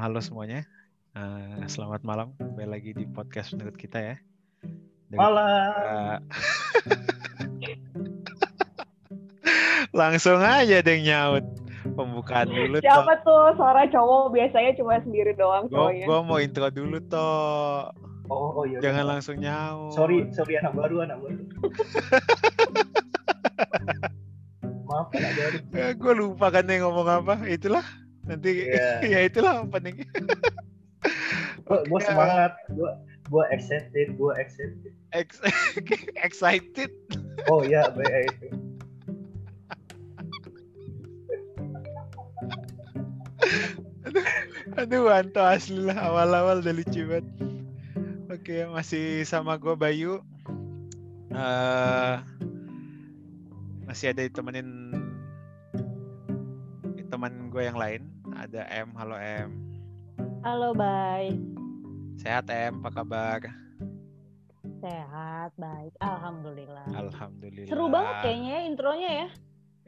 halo semuanya. Uh, selamat malam. Kembali lagi di podcast menurut kita ya. Dari, malam. Uh, langsung aja deh nyaut. Pembukaan dulu Siapa toh. tuh suara cowok biasanya cuma sendiri doang cowoknya. Gue mau intro dulu toh. Oh, oh iya. Jangan iya. langsung nyaut. Sorry, sorry anak baru, anak baru. Maaf anak baru. Ya, gue lupa kan nih ngomong apa. Itulah nanti yeah. ya itulah opening. Gue okay. semangat. Gue gue excited gue excited. Ex excited. Oh ya baik itu aduh, Wanto asli lah. Awal-awal udah lucu banget. Oke masih sama gue Bayu. Uh, masih ada ditemenin teman gue yang lain ada M. Halo M. Halo, bye. Sehat M, apa kabar? Sehat, baik. Alhamdulillah. Alhamdulillah. Seru banget kayaknya ya intronya ya.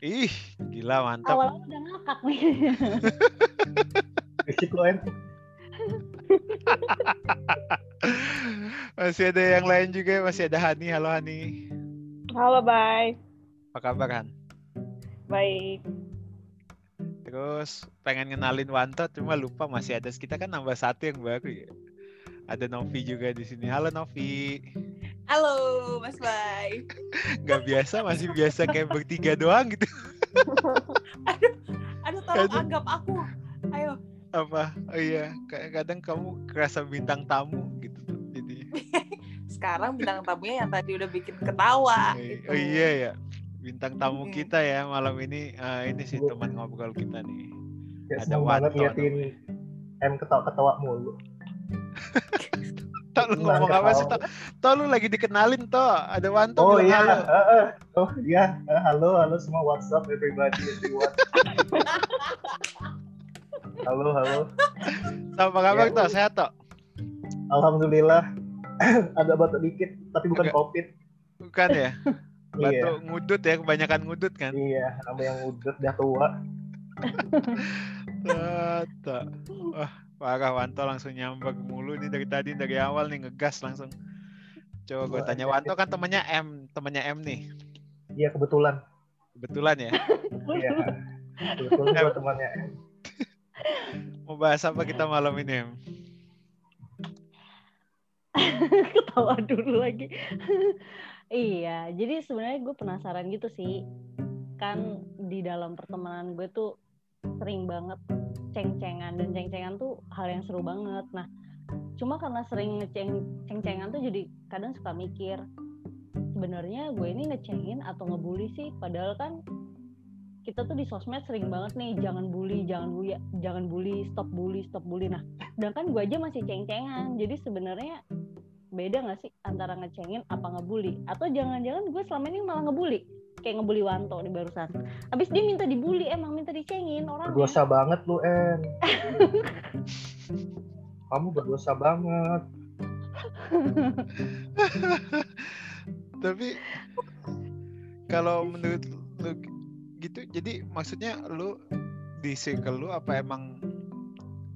Ih, gila mantap. Awalnya udah ngakak nih. Risiko M. masih ada yang lain juga, masih ada Hani. Halo Hani. Halo, bye. Apa kabar Han? Baik terus pengen ngenalin Wanto cuma lupa masih ada. Kita kan nambah satu yang baru ya. Ada Novi juga di sini. Halo Novi. Halo Mas Bay nggak biasa masih biasa kayak bertiga doang gitu. Aduh aduh tolong Kadang... anggap aku. Ayo. Apa? Oh iya kadang kamu kerasa bintang tamu gitu jadi. Sekarang bintang tamunya yang tadi udah bikin ketawa oh, gitu. oh iya ya bintang tamu hmm. kita ya malam ini uh, ini sih teman ngobrol kita nih ya, ada Wanto ngeliatin M ketawa-ketawa mulu Tak lu ngomong apa sih? Tak lu lagi dikenalin toh. Ada Wanto Oh iya. Halo. Uh, uh. Oh iya. Uh, halo halo semua WhatsApp everybody everyone. halo halo. Apa kabar ya, toh? Sehat toh? Alhamdulillah. Ada batuk dikit tapi bukan covid. Bukan ya? Batu iya. ngudut ya, kebanyakan ngudut kan? Iya, sama yang ngudut dia tua. Tata. Wah, parah Wanto langsung nyambak mulu nih dari tadi dari awal nih ngegas langsung. Coba gue tanya Wanto kan temannya M, temannya M nih. Iya kebetulan. Kebetulan ya? Iya. kebetulan gue temannya M. Mau bahas apa kita malam ini M? Ketawa dulu lagi. Iya, jadi sebenarnya gue penasaran gitu sih. Kan di dalam pertemanan gue tuh sering banget ceng-cengan dan ceng-cengan tuh hal yang seru banget. Nah, cuma karena sering ngeceng ceng-cengan tuh jadi kadang suka mikir sebenarnya gue ini ngecengin atau ngebully sih padahal kan kita tuh di sosmed sering banget nih jangan bully jangan bully jangan bully stop bully stop bully nah sedangkan gue aja masih ceng-cengan jadi sebenarnya beda gak sih antara ngecengin apa ngebully? Atau jangan-jangan gue selama ini malah ngebully? Kayak ngebully Wanto di barusan. Abis dia minta dibully emang minta dicengin orang berdosa banget lu En. Kamu berdosa banget. Tapi kalau menurut lu gitu jadi maksudnya lu di circle lu apa emang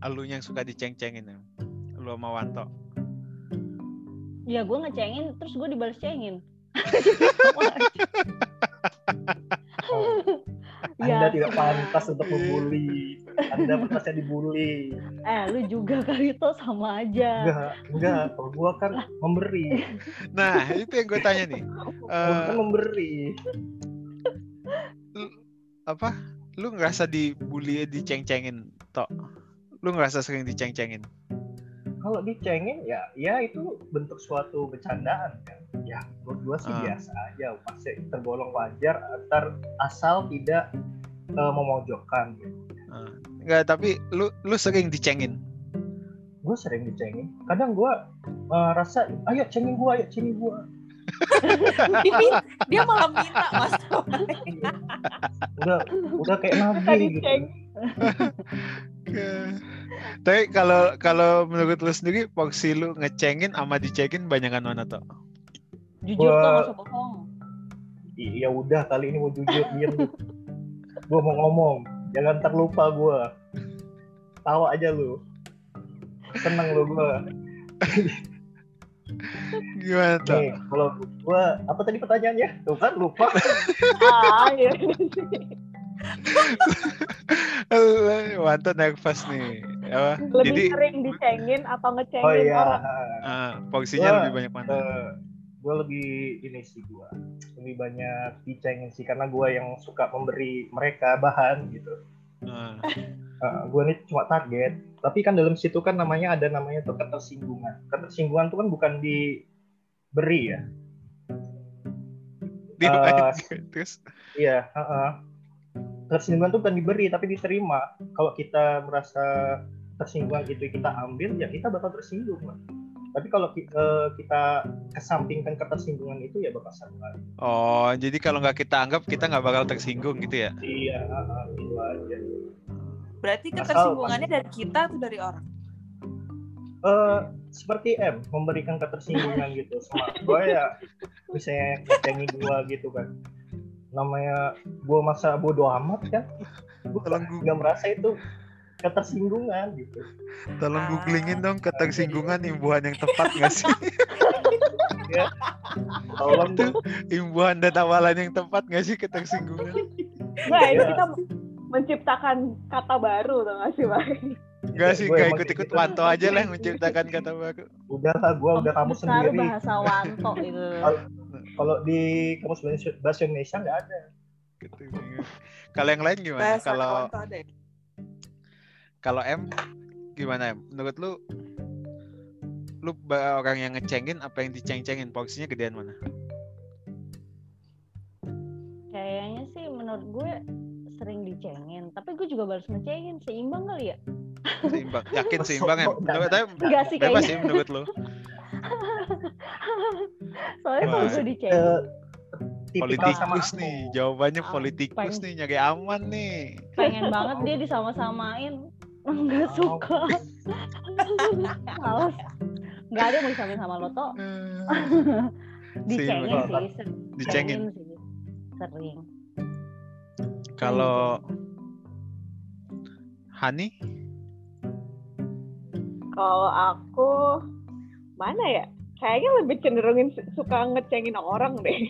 lu yang suka diceng-cengin ya? Lu sama Wanto ya gue ngecengin terus gue dibalas cengin Anda ya. tidak pantas untuk membuli. Anda pantasnya dibully. Eh, lu juga kali itu sama aja. Enggak, enggak. Kalau gua kan memberi. Nah, itu yang gue tanya nih. Uh, kan memberi. Apa? Lu ngerasa dibully, diceng-cengin, tok? Lu ngerasa sering diceng-cengin? Kalau dicengin ya ya itu bentuk suatu bercandaan kan ya menurut gue sih uh. biasa aja pasti tergolong wajar antar asal tidak uh, memojokkan gitu. Uh. Enggak, tapi lu lu sering dicengin. Gue sering dicengin. Kadang gue uh, rasa, ayo cengin gue, ayo cengin gue. dia malah minta mas udah udah kayak nabi gitu tapi kalau kalau menurut lu sendiri porsi lu ngecengin sama dicengin banyakan mana tuh jujur gua... tuh masa bohong iya udah kali ini mau jujur diam gue mau ngomong jangan terlupa gue tawa aja lu seneng lo gue. Gimana tuh? Nih, kalau gue apa tadi pertanyaannya? Tuh kan lupa. ah iya Wanto nervous nih. Apa? Lebih Jadi sering dicengin atau ngecengin Oh iya. orang? porsinya Gua, lebih banyak mana? gue lebih ini sih gue lebih banyak dicengin sih karena gue yang suka memberi mereka bahan gitu. Ah, gue nih cuma target tapi kan dalam situ kan namanya ada namanya tuh ketersinggungan ketersinggungan tuh kan bukan diberi ya Eh, terus iya heeh. Ketersinggungan tuh bukan diberi tapi diterima kalau kita merasa tersinggungan itu kita ambil ya kita bakal tersinggung lah. tapi kalau ki- eh, kita kesampingkan ketersinggungan itu ya bakal sama Oh, jadi kalau nggak kita anggap kita nggak bakal tersinggung gitu ya? iya heeh, itu aja Berarti ketersinggungannya dari kita atau dari orang? eh seperti M memberikan ketersinggungan gitu sama gue ya misalnya ngecengin gue gitu kan namanya gue masa bodoh amat kan gue nggak merasa itu ketersinggungan gitu Tolong Ah. googlingin dong ketersinggungan imbuhan yang tepat nggak sih? tolong Itu imbuhan dan awalan yang tepat nggak sih ketersinggungan? Nah, ini Iya. kita menciptakan kata baru tuh nggak sih, Bang? Nggak sih, emang ikut-ikut gitu. Wanto aja lah yang menciptakan kata baru. udah lah gue udah Besar sendiri bahasa wanto itu kalau di kamus bahasa Indonesia nggak ada Ketersinggungan. Kalau yang lain gimana? Bahasa Kalau ya? kalau M gimana M? Menurut lu lu orang yang ngecengin apa yang diceng-cengin porsinya gedean mana? kayaknya sih menurut gue sering dicengin tapi gue juga balas ngecengin seimbang kali ya Seimbang. Yakin seimbang M? Menurut enggak sih bebas kayaknya sih menurut lu. soalnya kalau gue dicengin Eh, tipikal sama Politikus aku. nih, jawabannya Ah, politikus pengen- nih, nyari aman nih. pengen banget dia disama-samain. Nggak suka. Males. Nggak ada yang mau disamain sama lo toh dicengin sih ser- Dicengin. sih. Sering. Kalau Hani, Kalau aku mana ya? Kayaknya lebih cenderungin su- suka ngecengin orang deh.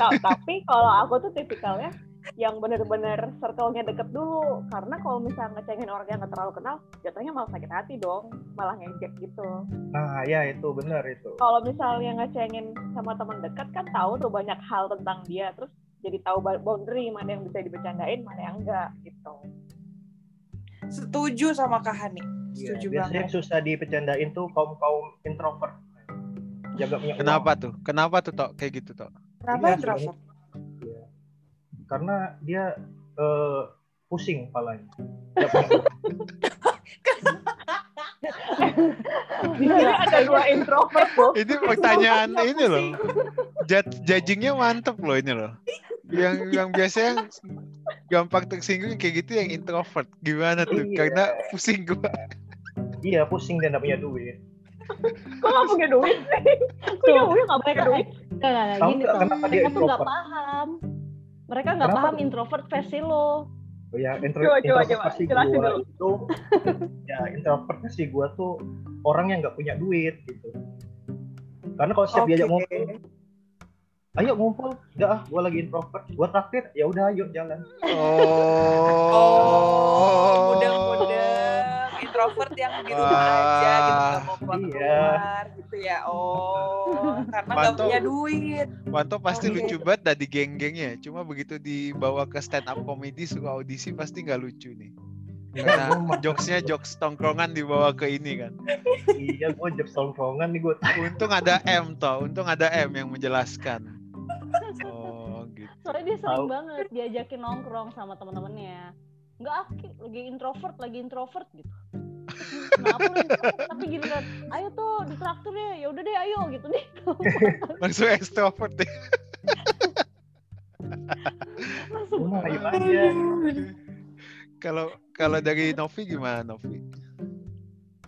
Ta- Tapi kalau aku tuh tipikalnya yang bener-bener circle-nya deket dulu. Karena kalau misalnya ngecengin orang yang gak terlalu kenal, jatuhnya malah sakit hati dong. Malah ngejek gitu. nah ya itu benar itu Kalau misalnya ngecengin sama teman dekat kan tahu tuh banyak hal tentang dia. Terus jadi tahu boundary mana yang bisa dibercandain, mana yang enggak gitu. Setuju sama Kak Hani. Iya, Setuju biasanya banget. susah dipecandain tuh kaum kaum introvert gak punya uang. kenapa tuh? Kenapa tuh tok kayak gitu tok? Kenapa Iya, introvert? Iya. Karena dia eh, pusing kepalanya. Uang. Di sini ada dua introvert loh. Ini pertanyaan ini loh. Jud- judgingnya mantep loh ini loh. Yang yang biasanya gampang tersinggung kayak gitu yang introvert. Gimana tuh? Iya. Karena pusing gua. Iya pusing dan gak punya duit. Kok gak punya duit sih? Kok yang punya gak punya duit? Nggak, Tahu gini tuh. kenapa dia Mereka tuh introvert? paham. Mereka Kenapa paham introvert versi lo. Oh ya intro, Coba, coba, introvert coba. versi dulu. itu ya introvert versi gua tuh orang yang nggak punya duit gitu. Karena kalau setiap Oke. diajak ngumpul, ayo ngumpul, enggak ah, gua lagi introvert, gua traktir, ya udah ayo jalan. Oh, mudeng-mudeng introvert yang di rumah Wah. aja gitu nggak mau keluar Iya. keluar gitu ya. Oh, karena nggak Mantap. punya duit. Wanto pasti Oke. lucu banget dari geng-gengnya. Cuma begitu dibawa ke stand up comedy suka audisi pasti nggak lucu nih. Karena jokesnya jokes tongkrongan dibawa ke ini kan. iya, gua jok tongkrongan nih gua. Untung ada M toh, untung ada M yang menjelaskan. Oh gitu. Soalnya dia sering Tahu. banget diajakin nongkrong sama teman-temannya. Enggak ah, Ki, lagi introvert, lagi introvert gitu. Kenapa? Tapi gini kan, ayo tuh di traktor ya, ya udah deh ayo gitu nih. Langsung extrovert deh. Langsung. Udah, ayo aja. Kalau kalau dari Novi gimana Novi?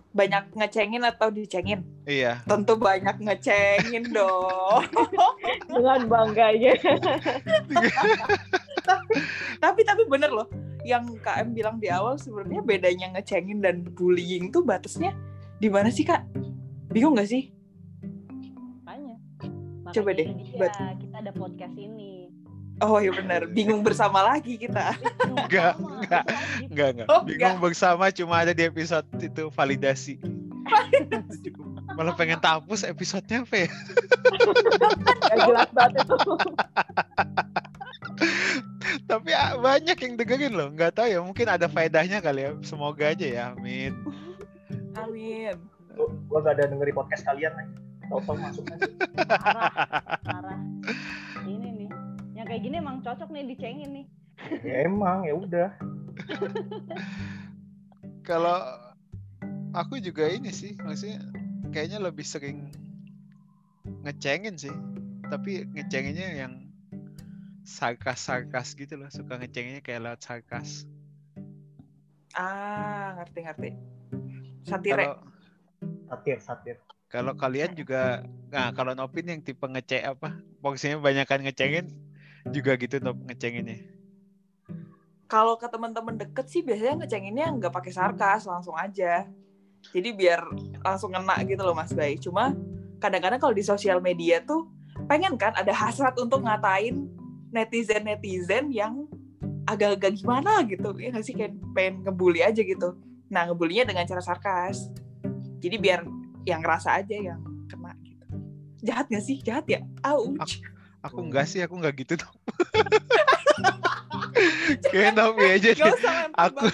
Banyak ngecengin atau dicengin? Iya. Tentu banyak ngecengin dong. Dengan bangganya. tapi tapi bener loh yang KM bilang di awal sebenarnya bedanya ngecengin dan bullying tuh batasnya di mana sih kak? Bingung gak sih? Makanya. Coba Makanya deh, itu dia, kita ada podcast ini. Oh iya benar, bingung bersama lagi kita. Enggak, enggak. Enggak, enggak. Oh, Bingung bersama cuma ada di episode itu validasi. Malah pengen tak hapus episodenya apa ya? Gak jelas banget itu. Tapi ah, banyak yang dengerin loh. Nggak tahu ya, mungkin ada faedahnya kali ya. Semoga aja ya, amin. Amin. Gua- Gua gak ada dengerin podcast kalian lagi. Tahu-tahu masuk. Parah, parah. Ini nih. Yang kayak gini emang cocok nih dicengin nih. Ya emang ya udah. Kalau aku juga ini sih, maksudnya kayaknya lebih sering ngecengin sih. Tapi ngecenginnya yang sarkas-sarkas gitu loh. Suka ngecenginnya kayak lewat sarkas. Ah, ngerti ngerti. Satire. Kalau Satir, satir. kalau kalian juga, nah kalau Nopin yang tipe ngecek apa, pokoknya banyakan ngecengin juga gitu Nop ngecenginnya. Kalau ke teman-teman deket sih biasanya ngecenginnya nggak pakai sarkas, langsung aja. Jadi biar langsung ngena gitu loh Mas Bay. Cuma kadang-kadang kalau di sosial media tuh pengen kan ada hasrat untuk ngatain netizen-netizen yang agak-agak gimana gitu. Ya nggak sih kayak pengen ngebully aja gitu. Nah ngebulinya dengan cara sarkas. Jadi biar yang ngerasa aja yang kena gitu. Jahat gak sih? Jahat ya? Ouch. Aku enggak sih, aku enggak gitu dong. Kayak Nopi aja deh. Aku-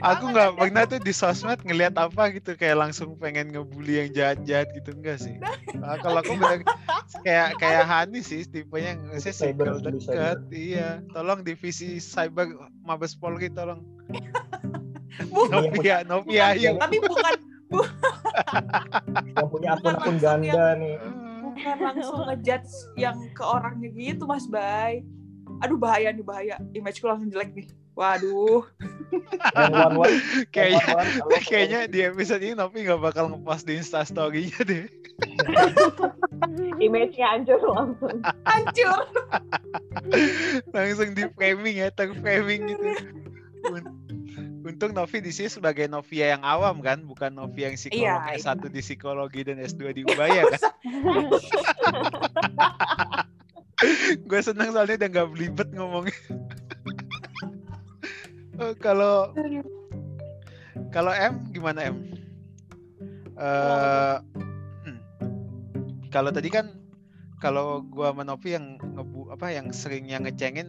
Aku nggak pernah tuh di sosmed ngelihat apa gitu kayak langsung pengen ngebully yang jahat-jahat gitu enggak sih. Nah, kalau aku bener kayak kayak Hani sih tipenya saya Cyber, circle bully dekat. Iya, tolong divisi cyber Mabes Polri tolong. Bukan. Novia, Novia ayo. Tapi bukan Yang punya Bukan akun-akun ganda nih. bukan langsung ngejudge yang ke orangnya gitu Mas Bay. Aduh bahaya nih bahaya. Imageku langsung jelek nih. Waduh. Kayaknya kayaknya di episode ini Novi nggak bakal ngepost di Insta story-nya deh. Image-nya hancur langsung. Hancur. Langsung di framing ya, terframing gitu. Un- Untung Novi di sini sebagai Novia yang awam kan, bukan Novia yang psikolog Iya, S1 di psikologi dan S2 di Ubaya kan. Gue seneng soalnya udah nggak belibet ngomongnya. Eh, Kalau kalau M gimana M? Hmm. kalau tadi kan kalau gua sama Novi yang ngebu apa yang seringnya ngecengin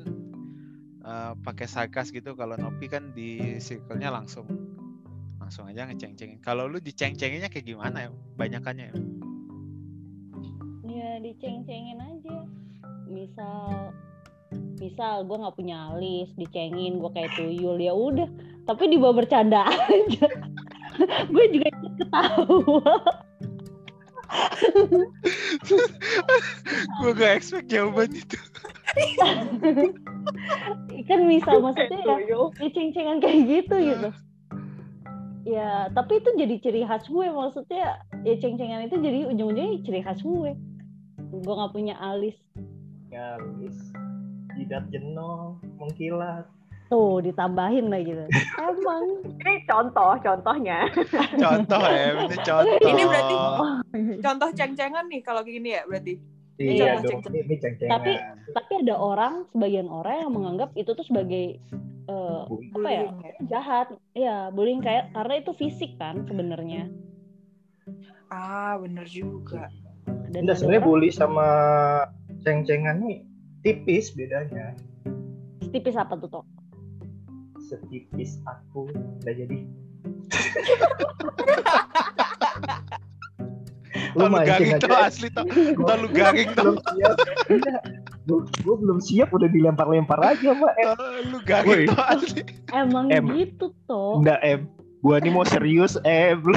eh, pakai sarkas gitu kalau Novi kan di circle-nya langsung langsung aja ngeceng-cengin. Kalau lu diceng-cenginnya kayak gimana ya? Banyakannya ya? ya diceng-cengin aja misal misal gue nggak punya alis dicengin gue kayak tuyul ya udah. Tapi dibawa bercanda aja. Gue juga ketawa. Gua gak expect jawaban itu. kan misal maksudnya ya ya ceng-cengan kayak gitu gitu. Ya tapi itu jadi ciri khas gue maksudnya ya ceng-cengan itu jadi ujung-ujungnya ciri khas gue. Gue nggak punya alis Ya, Luis. Jidat jenuh, mengkilat. tuh ditambahin lagi gitu emang Ini contoh, contohnya. Contoh ya, ini contoh. Ini berarti contoh ceng-cengan nih kalau gini ya berarti. Iya, dong. cek. Ini ceng-cengan. Tapi- tapi ada orang sebagian orang yang menganggap itu tuh sebagai eh, apa ya ya. jahat ya bullying kayak karena itu fisik kan sebenarnya Ah, bener juga. dan sebenarnya orang bully sama ceng-cengan nih tipis bedanya. tipis apa tuh toh Setipis aku udah jadi. Lu garing aja. tuh asli tau. Tau lu garing tuh. belum siap. Gue belum siap udah dilempar-lempar aja, Mbak. Tau lu garing tuh asli. emang Em. gitu toh enggak, Em. Gua nih mau serius, Em. Lu,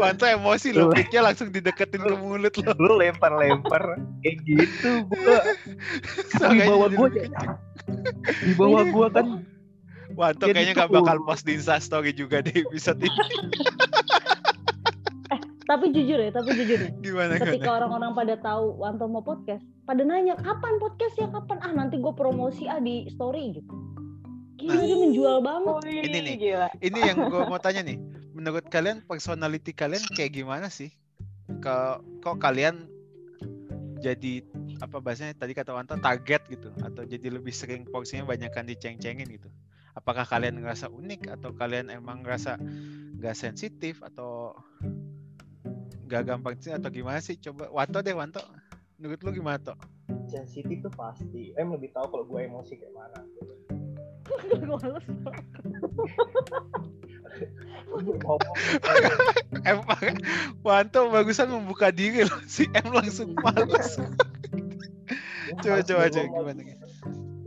Wanto emosi lo, mic-nya langsung dideketin ke mulut lo. lu lempar-lempar kayak gitu. Gua di bawah gua di bawah gua kan Wanto kayaknya gak bakal post di Insta story juga deh episode ini. tapi jujur ya tapi jujur ya Gimana ketika orang-orang pada tahu Wanto mau podcast pada nanya kapan podcast ya kapan ah nanti gue promosi ah di story gitu Gila dia menjual banget. Wih, Ini nih. Gila. Ini yang gue mau tanya nih. Menurut kalian personality kalian kayak gimana sih? Kok kok kalian jadi apa bahasanya tadi kata Wanto target gitu atau jadi lebih sering porsinya banyakkan diceng-cengin gitu. Apakah kalian ngerasa unik atau kalian emang ngerasa nggak sensitif atau nggak gampang sih atau gimana sih? Coba Wanto deh Wanto. Menurut lu gimana toh? sensitif tuh pasti em lebih tahu kalau gue emosi kayak mana Males. Em Wanto bagusan membuka diri loh si M langsung males. coba coba coba gimana?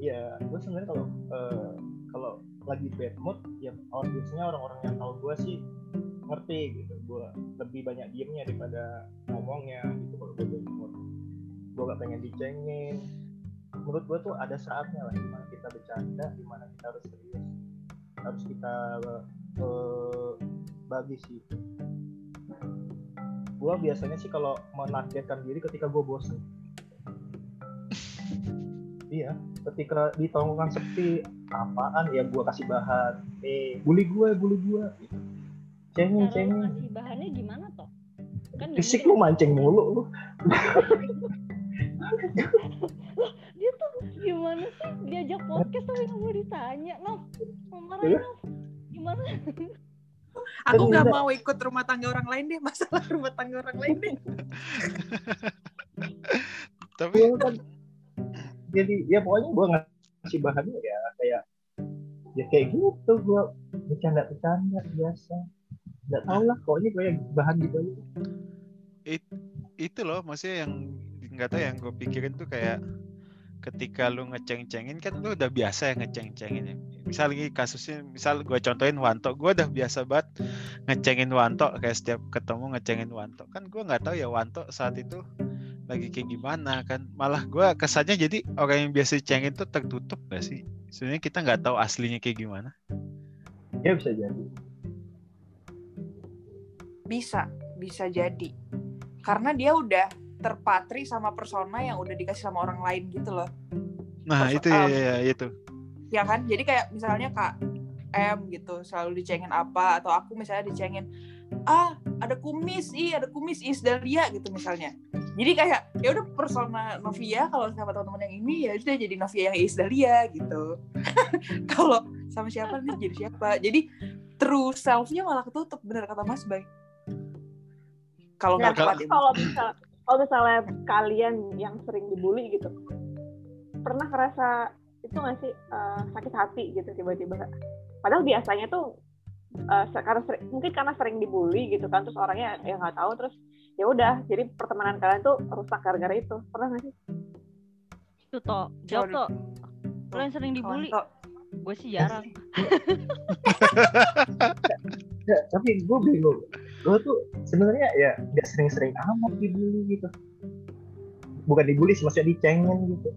Iya, gue sebenarnya kalau eh, kalau lagi bad mood, ya orang biasanya orang-orang yang tahu gue sih ngerti gitu. Gue lebih banyak diemnya daripada ngomongnya gitu kalau gue bad mood. Gue gak pengen dicengin. Menurut gue tuh ada saatnya lah di mana kita bercanda, di mana kita harus serius. Harus kita eh, bagi sih. Gue biasanya sih kalau menargetkan diri ketika gue bosen. Iya, ketika di tongkrongan sepi apaan ya gua kasih bahan eh bully gue bully gue cengeng Cara cengeng ngasih bahannya gimana toh? Kan fisik lu mancing mulu lu diajak podcast tapi nggak mau ditanya Nov mau marah Iya. Nov gimana Aku nggak Bener. mau ikut rumah tangga orang lain deh, masalah rumah tangga orang lain deh. Tapi Gua kan jadi ya pokoknya gua ngasih bahannya ya kayak ya kayak gitu gua bercanda bercanda biasa nggak tahu lah pokoknya kayak bahan gitu aja itu loh maksudnya yang nggak tahu yang gue pikirin tuh kayak ketika lu ngeceng-cengin kan lu udah biasa ya ngeceng-cengin ya. Misal lagi kasusnya misal gue contohin Wanto gue udah biasa banget ngecengin Wanto kayak setiap ketemu ngecengin Wanto. Kan gue nggak tahu ya Wanto saat itu lagi kayak gimana kan. Malah gue kesannya jadi orang yang biasa dicengin tuh tertutup gak sih? Sebenarnya kita nggak tahu aslinya kayak gimana. Ya bisa jadi. Bisa, bisa jadi. Karena dia udah terpatri sama persona yang udah dikasih sama orang lain gitu loh. nah Perso- itu ya, um, ya, ya, itu. Ya kan? Jadi kayak misalnya Kak M gitu selalu dicengin apa atau aku misalnya dicengin ah ada kumis ih ada kumis is Dahlia gitu misalnya. Jadi kayak ya udah persona Novia kalau sama teman-teman yang ini ya udah jadi Novia yang is Dahlia gitu. Kalau sama siapa nih jadi siapa? Jadi true self-nya malah ketutup bener kata Mas Bay. Kalau Nah, nggak ya kalau misal kalau misalnya kalian yang sering dibully gitu. Pernah ngerasa itu nggak sih eh, sakit hati gitu tiba-tiba? Padahal biasanya tuh eh, se- karena sering- mungkin karena sering dibully gitu kan terus orangnya ya nggak tahu terus ya udah jadi pertemanan kalian tuh rusak gara-gara itu. Pernah nggak sih? Itu toh jawab toh. Lo yang sering dibully gue sih jarang. Tapi gue bingung gue tuh sebenarnya ya nggak sering-sering amat dibully gitu. Bukan dibully sih maksudnya dicengin gitu.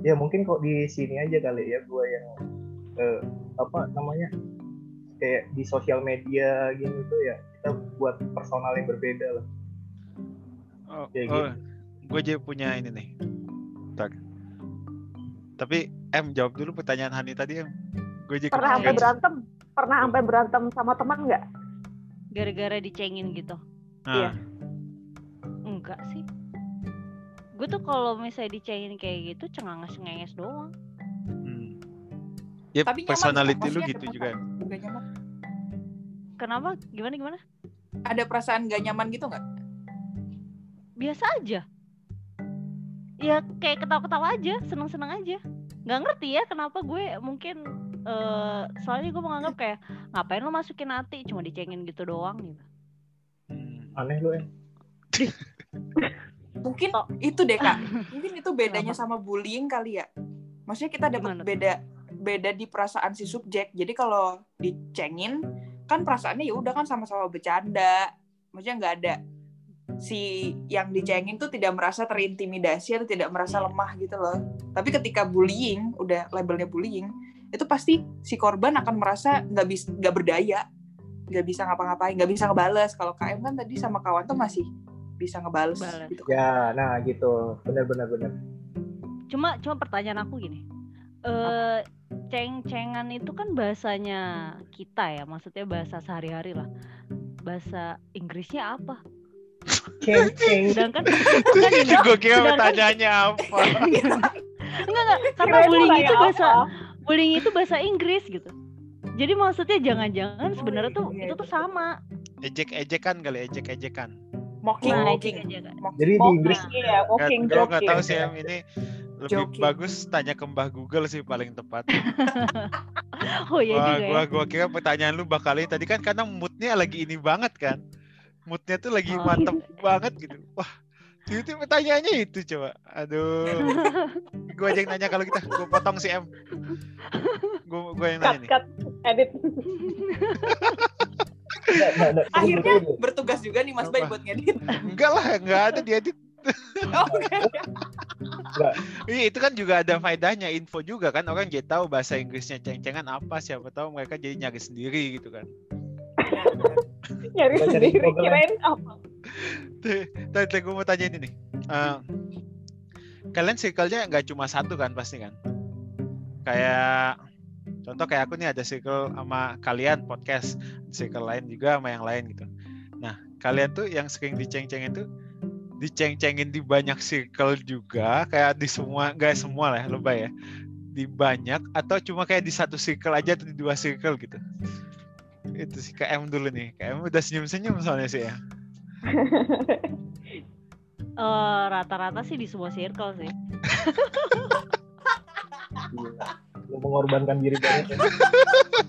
Ya mungkin kok di sini aja kali ya gue yang eh, apa namanya kayak di sosial media gitu tuh ya kita buat personal yang berbeda lah. Oh, Kayak oh gue aja punya ini nih. Ntar. Tapi M jawab dulu pertanyaan Hani tadi M. Gue aja pernah sampai berantem? Pernah sampai berantem sama teman nggak gara-gara dicengin gitu Nah, iya. enggak sih gue tuh kalau misalnya dicengin kayak gitu cenganges cengenges doang hmm. Ya Tapi nyaman, personality lu maksudnya gitu kenapa? juga. Nggak nyaman. kenapa gimana gimana ada perasaan gak nyaman gitu nggak biasa aja ya kayak ketawa-ketawa aja seneng-seneng aja nggak ngerti ya kenapa gue mungkin eh soalnya gue menganggap kayak ngapain lo masukin hati? Cuma dicengin gitu doang gitu. Hmm. aneh lu ya mungkin Oh. itu deh kak. Mungkin itu bedanya sama bullying kali ya. Maksudnya kita dapat beda beda di perasaan si subjek. Jadi kalau dicengin kan perasaannya ya udah kan sama-sama bercanda. Maksudnya nggak ada si yang dicengin tuh tidak merasa terintimidasi atau tidak merasa lemah gitu loh. Tapi ketika bullying udah labelnya bullying itu pasti si korban akan merasa nggak bisa nggak berdaya nggak bisa ngapa-ngapain nggak bisa ngebales kalau KM kan tadi sama kawan tuh masih bisa ngebales Bales. gitu ya nah gitu bener bener bener cuma cuma pertanyaan aku gini eh ceng-cengan itu kan bahasanya kita ya, maksudnya bahasa sehari-hari lah. Bahasa Inggrisnya apa? Ceng ceng. Sedangkan. Gue kira pertanyaannya apa. Enggak enggak, karena Kirain bullying itu bahasa apa. Bullying itu bahasa Inggris gitu. Jadi maksudnya jangan-jangan sebenarnya tuh iya, itu tuh iya. sama. Ejek-ejekan kali, ejek-ejekan. Mocking, Nah, mocking. ejek-ejekan. Jadi di Inggris Iya, walking, Gue nggak tahu sih em ini lebih Joking. bagus tanya ke Mbah Google sih paling tepat. Oh iya Wah, juga gua ya. gua kira pertanyaan lu bakal ini tadi kan karena moodnya lagi ini banget kan. Moodnya tuh lagi Oh, mantep banget gitu. Wah, itu pertanyaannya itu coba. Aduh. gua aja yang nanya kalau kita gua potong si M. Gua gua yang Cut, nanya nih. cut, edit. Akhirnya bertugas juga nih Mas Bay buat ngedit. Enggak lah, enggak ada diedit. Oh, Oke. Iya, itu kan juga ada faedahnya info juga kan orang jadi tahu bahasa Inggrisnya ceng-cengan apa siapa tahu mereka jadi nyari sendiri gitu kan. Nyari di sendiri. Kirain apa? Tadi gue mau tanya ini nih. Eh, kalian circle-nya nggak cuma satu kan pasti kan? Kayak contoh kayak aku nih ada circle sama kalian podcast, circle lain juga sama yang lain gitu. Nah, kalian tuh yang sering diceng-cengin tuh diceng-cengin di banyak circle juga, kayak di semua, nggak semua lah lebay ya. Di banyak atau cuma kayak di satu circle aja atau di dua circle gitu. Itu sih KM dulu nih. KM udah senyum-senyum soalnya sih ya. Eh, rata-rata sih di semua circle sih. Gila. Lu mengorbankan diri banget ya.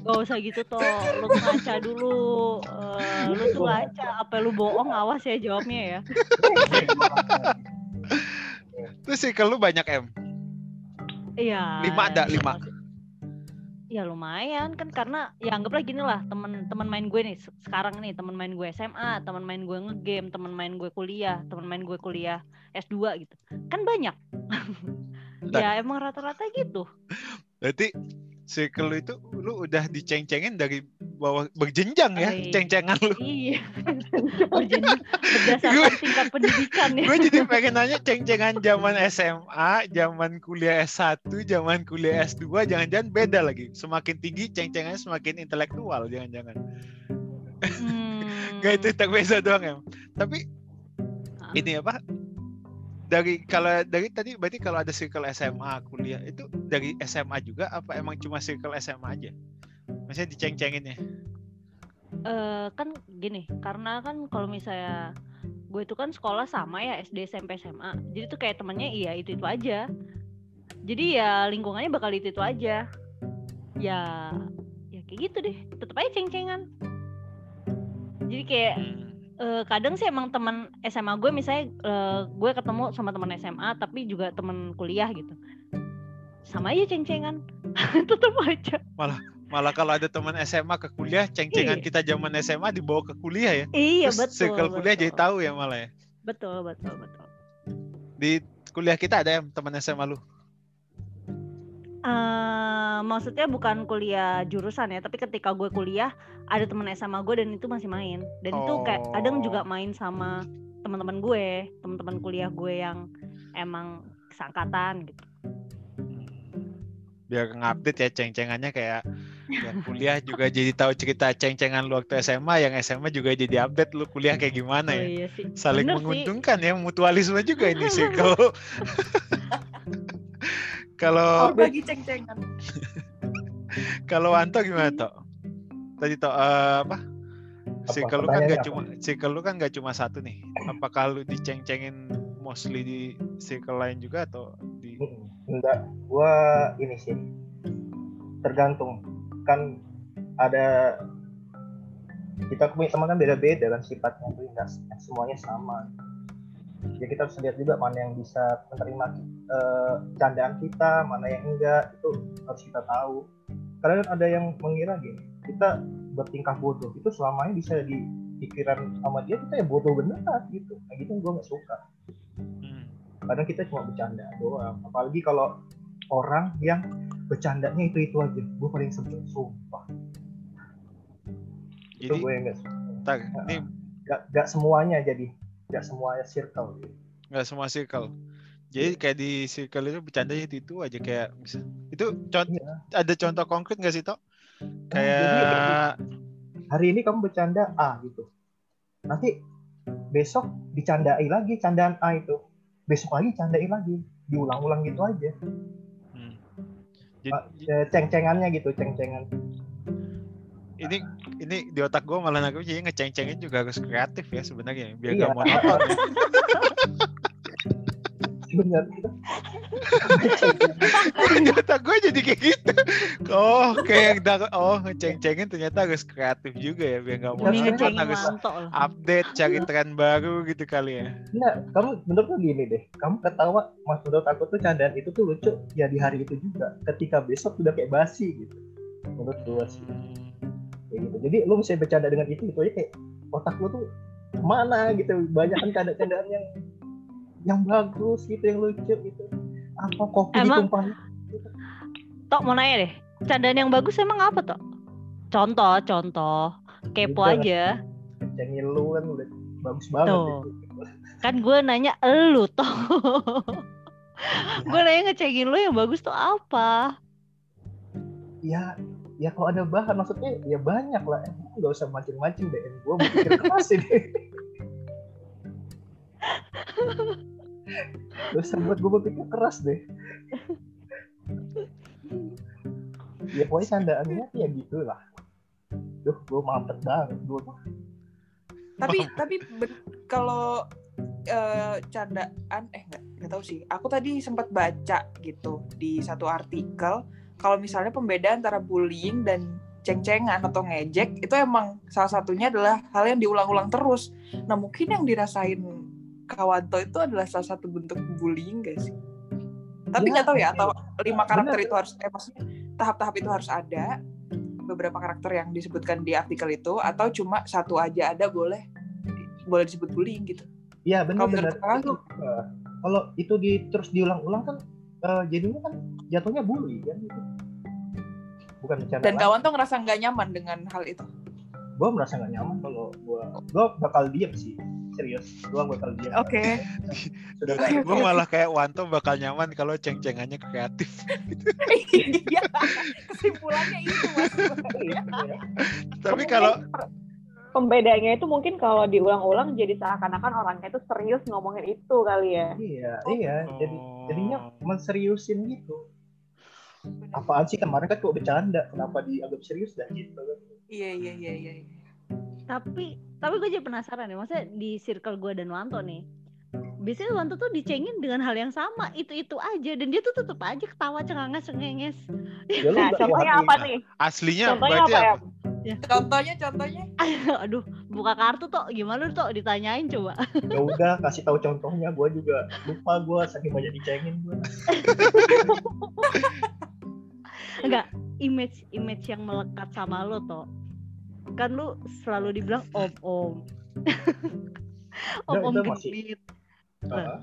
Gak usah gitu toh, lu tuh ngaca dulu. Eh, lu tuh ngaca, apa lu bohong awas ya jawabnya ya. Terus circle lu banyak M. Iya. Lima ada, lima. Ya lumayan kan karena ya anggaplah gini lah teman-teman main gue nih se- sekarang nih teman main gue SMA, teman main gue ngegame, teman main gue kuliah, teman main gue kuliah S2 gitu. Kan banyak. Ya emang rata-rata gitu. Berarti circle lu itu lu udah diceng-cengin dari bawah berjenjang ya, Iya. ceng-cengan lu. Iya. Berjenjang berdasarkan tingkat pendidikan ya. Gue jadi pengen nanya ceng-cengan zaman SMA, zaman kuliah S1, zaman kuliah S2, jangan-jangan beda lagi. Semakin tinggi ceng-cengannya semakin intelektual, jangan-jangan. Hmm. Gak itu tak beza doang ya. Tapi Ah. ini apa? Dari kalau dari tadi berarti kalau ada circle SMA kuliah itu dari SMA juga apa emang cuma circle SMA aja? Maksudnya diceng-cenginnya. Eh, kan gini, karena kan kalau misalnya gue itu kan sekolah sama ya SD, SMP, SMA. Jadi tuh kayak temennya iya itu itu aja. Jadi ya lingkungannya bakal itu itu aja. Ya, ya kayak gitu deh. Tetep aja ceng-cengan. Jadi kayak Hmm. Eh, kadang sih emang teman SMA gue misalnya eh, gue ketemu sama teman SMA tapi juga teman kuliah gitu. Sama aja ceng-cengan. Tetep aja. Malah kalau ada teman SMA ke kuliah, ceng-cengan Iya. kita zaman SMA dibawa ke kuliah ya. Iya Terus betul. circle kuliah jadi betul. tahu ya malah ya. Betul, betul, betul. Di kuliah kita ada yang teman SMA lu. Maksudnya bukan kuliah jurusan ya, tapi ketika gue kuliah ada teman SMA gue dan itu masih main. Dan itu kayak kadang juga Oh. main sama teman-teman gue, teman-teman kuliah gue yang emang seangkatan gitu. Biar ngupdate ya ceng-cengannya kayak yang kuliah juga jadi tahu cerita ceng-cengan lu waktu SMA, yang SMA juga jadi update lu kuliah kayak gimana Oh ya. iya sih. Saling Bener sih. menguntungkan ya, mutualisme juga ini circle. Kalau Bagi ceng-cengan. kalau Anto gimana Tok? Tadi Tok eh, apa? Circle lu kan gak cuma circle lu kan gak cuma satu nih. Apakah lu diceng-cengin mostly di circle lain juga atau di. Enggak, gua ini sih tergantung kan ada kita punya teman kan beda-beda kan sifatnya tuh enggak semuanya sama. Ya kita harus lihat juga mana yang bisa menerima eh, candaan kita, mana yang enggak itu harus kita tahu. Karena ada yang mengira gini, kita bertingkah bodoh itu selamanya bisa di pikiran sama dia kita ya bodoh beneran gitu. Nah gitu gue nggak suka Hmm. kadang kita cuma bercanda doang apalagi kalau orang yang bercandanya itu itu aja gue paling sebel sumpah itu Jadi gue yang nggak suka tar, ini Nggak- nggak semuanya jadi nggak semuanya circle gitu. nggak semua circle. Jadi kayak di circle itu bercandanya itu, itu aja kayak bisa. Itu contoh Iya. ada contoh konkret nggak sih Tok? jadi- Kayak hari ini kamu bercanda A gitu nanti besok dicandai lagi candaan A itu besok lagi candai lagi diulang-ulang gitu aja hmm. Jadi, Eh, ceng-cengannya gitu ceng-cengan ini ini di otak gue malah nangkep jadi ngeceng-cengin juga harus kreatif ya sebenarnya biar Iya. gak monoton ya. bener. Di otak gue jadi kayak gitu. Oh kayak dar- oh ngeceng-cengin ternyata harus kreatif juga ya biar gak Demi Monoton, harus update cari tren baru gitu kali ya. Enggak, kamu menurut lu gini deh. Kamu ketawa mas menurut aku tuh candaan itu tuh lucu. Ya di hari itu juga. Ketika besok udah kayak basi gitu. Menurut gua sih Kayak gitu jadi lu bisa bercanda dengan itu itu aja kayak otak lu tuh mana gitu banyak kan canda-candaan yang yang bagus gitu yang lucu gitu apa kopi Emang- ditumpahin Tok mau nanya deh, candaan yang bagus emang apa Tok? Contoh, contoh. Kepo Udah. aja. cengin lu kan udah bagus banget Tuh. itu. Kan gue nanya elu Tok. gue nanya ngecengin lu yang bagus tuh apa? ya ya kalau ada bahan maksudnya ya banyak lah. Emang nggak usah mancing-mancing deh. Gue mikir keras ini. Usah buat gue berpikir keras deh. Ya pokoknya candaannya ya gitu lah Duh, gue mampet banget gue tapi tapi ben- kalau eh, candaan eh nggak nggak tahu sih. Aku tadi sempat baca gitu di satu artikel kalau misalnya pembedaan antara bullying dan ceng-cengan atau ngejek itu emang salah satunya adalah hal yang diulang-ulang terus. Nah mungkin yang dirasain Kawanto itu adalah salah satu bentuk bullying gak sih? Tapi Ya, nggak tahu ya atau lima karakter bener. itu harus eh maksudnya tahap-tahap itu harus ada beberapa karakter yang disebutkan di artikel itu atau cuma satu aja ada boleh boleh disebut bullying gitu. Iya Kalau benar-benar menurut kakak itu eh, kalau itu di terus diulang-ulang kan eh, jadinya kan jatuhnya bully kan itu. Bukan bercanda. Dan kawan tuh ngerasa nggak nyaman dengan hal itu. Gue merasa gak nyaman kalau gue gue bakal diem sih serius. Gue bakal diem. Oke. Sudah gak gue malah kayak Wanto bakal nyaman kalau ceng-cengannya kreatif Iya. Kesimpulannya itu mas. Iya. tapi kalau pembedanya itu mungkin kalau diulang-ulang jadi seakan-akan orangnya itu serius ngomongin itu kali ya. Iya, iya. Jadi Oh. jadinya menseriusin gitu. Apaan sih kemarin kan kok bercanda, kenapa dianggap serius dan gitu kan? Iya iya iya iya. iya. Tapi tapi gue jadi penasaran ya, maksudnya di circle gue dan Wanto nih. Biasanya Wanto tuh dicengin dengan hal yang sama, itu-itu aja dan dia tuh tetep aja ketawa cengenges cengenges. Ya Nah, contohnya apa nih? aslinya Contohnya berarti apa ya? Contohnya contohnya. Aduh, buka kartu tuh gimana tuh ditanyain coba. Ya udah kasih tahu contohnya, gue juga lupa gue saking banyak dicengin gue. Enggak, image image yang melekat sama lo toh. Kan lu selalu dibilang om-om. om-om itu masih- genit. Ah,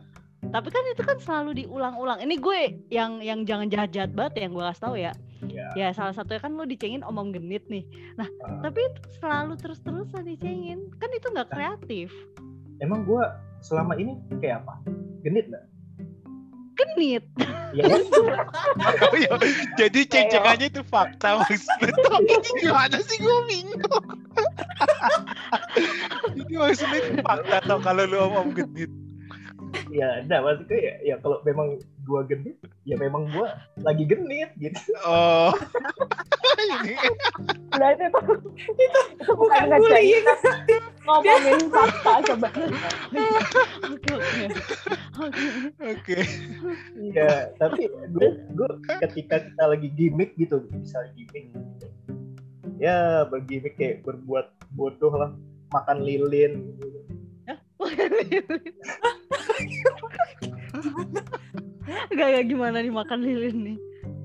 Tapi kan itu kan selalu diulang-ulang. Ini gue yang yang jangan jahat-jahat banget yang gue kasih tahu ya. Iya. Ya salah satunya kan lu dicengin om-om genit nih. Nah, ah. tapi itu selalu terus-terusan dicengin. Kan itu nggak kreatif. Emang gue selama ini kayak apa? Genit nggak? Genit. Ya jadi ceng-cengannya itu fakta maksudnya gimana sih gue bingung ini maksudnya itu fakta tau kalau lu om-om genit ya enggak maksudnya ya, ya kalau memang gue genit, ya memang gue lagi genit gitu. oh ini Berarti itu itu, itu bukan bullying. ngomongin fakta coba. Oke oke. Oke. oke Iya, tapi gue gue ketika kita lagi gimmick gitu, misalnya gimmick gitu. Ya, bergimmick kayak berbuat bodoh lah, makan lilin gitu. Gak, gak gimana nih makan lilin nih.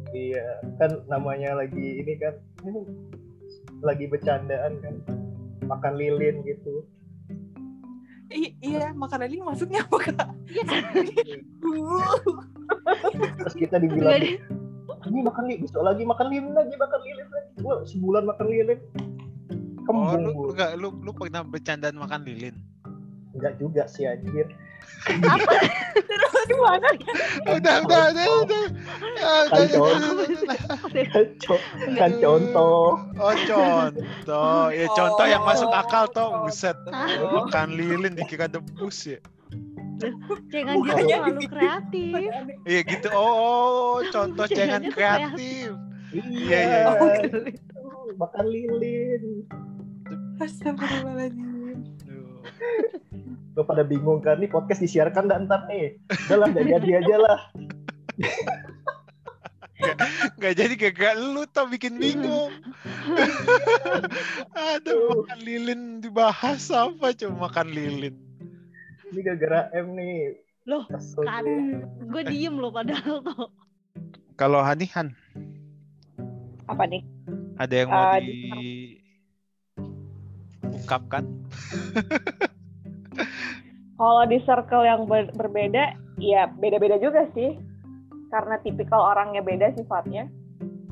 Iya, kan namanya lagi ini kan ini lagi bercandaan kan. Makan lilin gitu. I- iya makanan ini maksudnya apa kak? Terus kita dibilang di- ini makan lilin, besok lagi makan lilin lagi, makan lilin lagi. Gue sebulan makan lilin. oh Kembung lu gua. lu, gak, lu lu pernah bercandaan makan lilin Enggak juga sih anjir. Gimana? udah udah udah udah. Ah, udah, Kan udah, contoh. udah, udah. kan, kan contoh. Oh contoh. Ya contoh yang masuk akal toh Oh, buset makan lilin dikira debus ya. Cengan gitu dibikin. kreatif. iya gitu. Oh, oh, contoh cengan Cengannya kreatif. Iya. Iya, iya, Oh, makan lilin. Astagfirullahaladzim. Gue pada bingung kan nih podcast disiarkan dan ntar nih? Udah lah jadi aja lah. Nggak jadi gagal lu tau bikin bingung. Aduh makan lilin dibahas apa? Cuma makan lilin. Ini gara-gara M nih. Loh, Kesel kan gue. diem loh padahal tuh. kalau Hanihan Apa nih? ada yang mau Ah, diungkapkan Kalau di circle yang ber- berbeda, ya beda-beda juga sih. Karena tipikal orangnya beda sifatnya.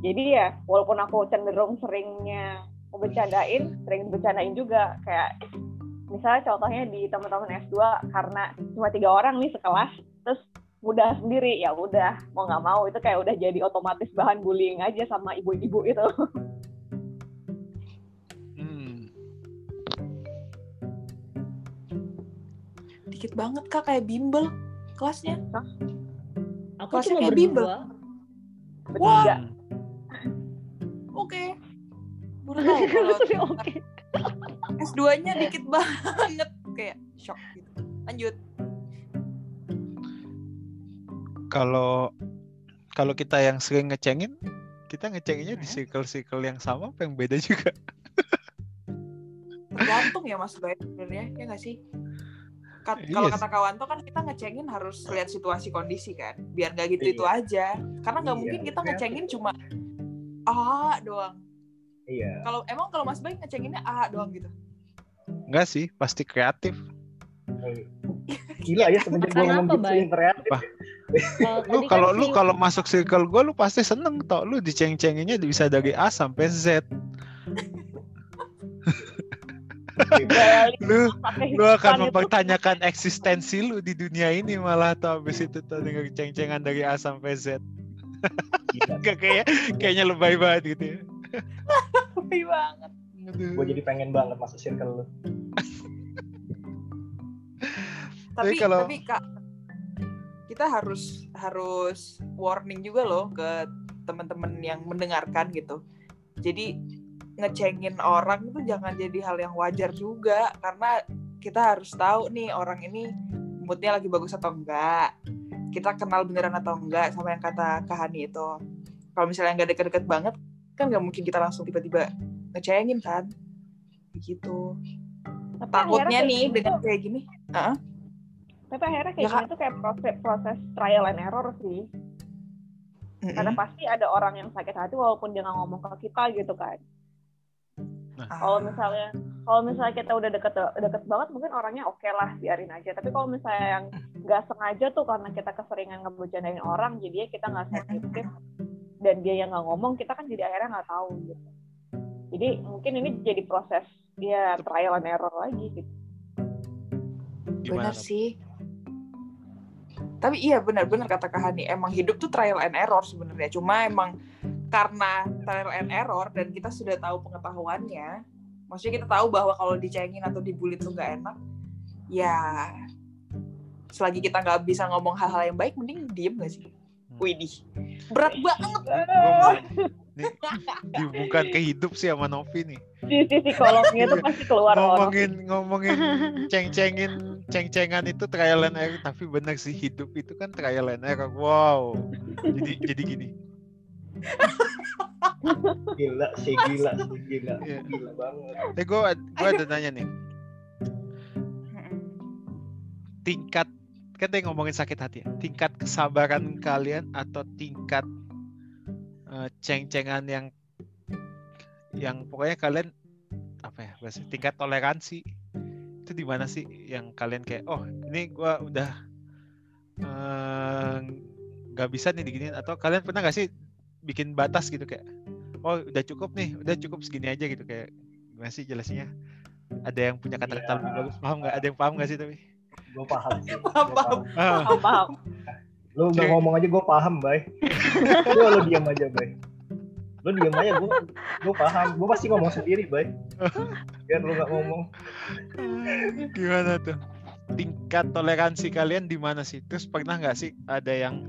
Jadi ya, walaupun aku cenderung seringnya bercandain, sering bercandain juga. Kayak misalnya contohnya di teman-teman S2, karena cuma tiga orang nih sekelas, terus mudah sendiri, ya udah mau nggak mau itu kayak udah jadi otomatis bahan bullying aja sama ibu-ibu itu. Dikit banget kak kayak bimbel kelasnya. Aku Kelasnya cuma kayak bimbel. Bertiga. Oke. Baru tahu kalau Maksudnya oke. S2-nya dikit banget kayak shock gitu. Lanjut. kalau kalau kita yang sering ngecengin kita ngecenginnya di circle-circle yang sama apa yang beda juga Tergantung ya Mas Bay sebenarnya ya nggak sih? Kat- Iya Kalau kata Kawanto kan kita ngecengin harus lihat situasi kondisi kan, biar nggak gitu itu Iya. aja. Karena nggak Iya, mungkin kita kreatif. ngecengin cuma ah doang. iya Kalau emang kalau Mas Bay ngecenginnya ah doang gitu. enggak sih pasti kreatif gila ya semenjak gue ngomong gitu yang kreatif Kalau lu kan kalau lu kalau masuk circle gue lu pasti seneng toh lu diceng-cenginnya bisa dari A sampai Z lu lu akan itu. mempertanyakan eksistensi lu di dunia ini malah tuh habis itu tuh dengan ceng-cengan dari A sampai Z. Gak kayak kayaknya lebay banget gitu ya Lebih banget. Gue jadi pengen banget masuk circle lu Tapi Tapi kalau- tapi Kak kita harus harus warning juga loh ke teman-teman yang mendengarkan gitu. Jadi ngecengin orang itu jangan jadi hal yang wajar juga karena kita harus tahu nih orang ini moodnya lagi bagus atau enggak. Kita kenal beneran atau enggak sama yang kata Kahani itu. Kalau misalnya nggak deket-deket banget kan nggak mungkin kita langsung tiba-tiba ngecengin kan. Begitu. Tapi Takutnya nih dengan kayak gini. tapi akhirnya kayak Ya, gini tuh kayak proses proses trial and error sih karena mm-mm. pasti ada orang yang sakit hati walaupun dia nggak ngomong ke kita gitu kan Ah. kalau misalnya kalau misalnya kita udah deket deket banget mungkin orangnya oke lah biarin aja tapi kalau misalnya yang nggak sengaja tuh karena kita keseringan ngebercandain orang jadinya kita nggak sensitif dan dia yang nggak ngomong kita kan jadi akhirnya nggak tahu gitu jadi mungkin ini jadi proses ya trial and error lagi gitu Gimana? Benar sih. Tapi iya benar-benar kata Kak Hani, emang hidup tuh trial and error sebenarnya. Cuma emang karena trial and error dan kita sudah tahu pengetahuannya, maksudnya kita tahu bahwa kalau dicengin atau dibully tuh nggak enak, ya selagi kita nggak bisa ngomong hal-hal yang baik, mending diem gak sih? Widih, berat banget. Gua mau- nih, dihubungkan ke hidup sih sama Novi nih. sisi psikolognya tuh pasti keluar orang. Ngomongin ngomongin ceng-cengin ceng-cengan itu trial and error tapi benar sih hidup itu kan trial and error. Wow. Jadi jadi gini gila sih gila sih gila. Gila banget. Eh gue gue ada nanya nih. Tingkat kan tadi ngomongin sakit hati ya. Tingkat kesabaran kalian atau tingkat eh, ceng-cengan yang yang pokoknya kalian apa ya bahasa tingkat toleransi itu di mana sih yang kalian kayak oh ini gua udah eh, nggak bisa nih diginiin atau kalian pernah nggak sih bikin batas gitu kayak oh udah cukup nih udah cukup segini aja gitu kayak gimana sih jelasnya? Ada yang punya kata-kata Iya. lebih bagus paham nggak? Ada yang paham nggak sih tapi? Gue paham. Sih Paham, paham. Ah, paham. Paham. Lu nggak ngomong aja gue paham bay. Lu lu diam aja bay. Lu diam aja gue gue paham. Gue pasti ngomong sendiri bay. Biar lu nggak ngomong. Gimana tuh? Tingkat toleransi kalian di mana sih? Terus pernah nggak sih ada yang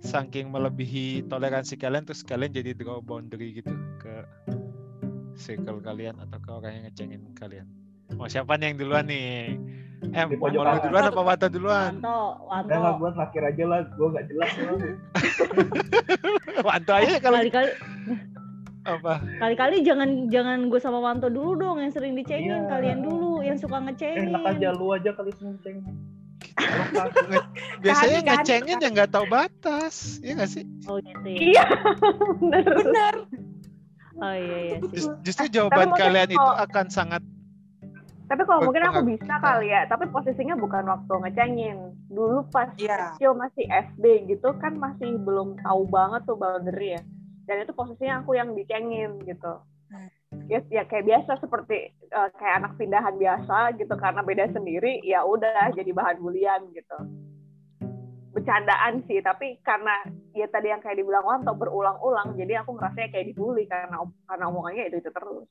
saking melebihi toleransi kalian terus kalian jadi draw boundary gitu ke circle kalian atau ke orang yang ngecengin kalian? Mau siapa nih yang duluan nih? Em, Di mau pojok lu duluan apa Wata duluan? Wanto, Wanto. Lah gue terakhir aja lah gue nggak jelas lah Wanto aja kalau Kali-kali apa? kali-kali jangan jangan gue sama Wanto dulu dong yang sering dicengin Iya. kalian dulu yang suka ngecengin. enak aja lu aja kali senceng Biasanya Kehati, ngecengin yang nggak tahu batas, iya nggak sih? Oh gitu ya. iya bener Benar. Oh iya iya sih. Jus- Justru jawaban mungkin kalian itu kalau- akan sangat tapi kalau mungkin aku bisa kali ya tapi posisinya bukan waktu ngecengin dulu pas Iya. kecil masih SD gitu kan masih belum tahu banget tuh boundary ya dan itu posisinya aku yang dicengin gitu Hmm. Ya, ya kayak biasa seperti eh, kayak anak pindahan biasa gitu karena beda sendiri ya udah jadi bahan bulian gitu. Bercandaan sih tapi karena ya tadi yang kayak dibilang Wanto berulang-ulang jadi aku ngerasanya kayak dibully karena karena omongannya itu itu terus.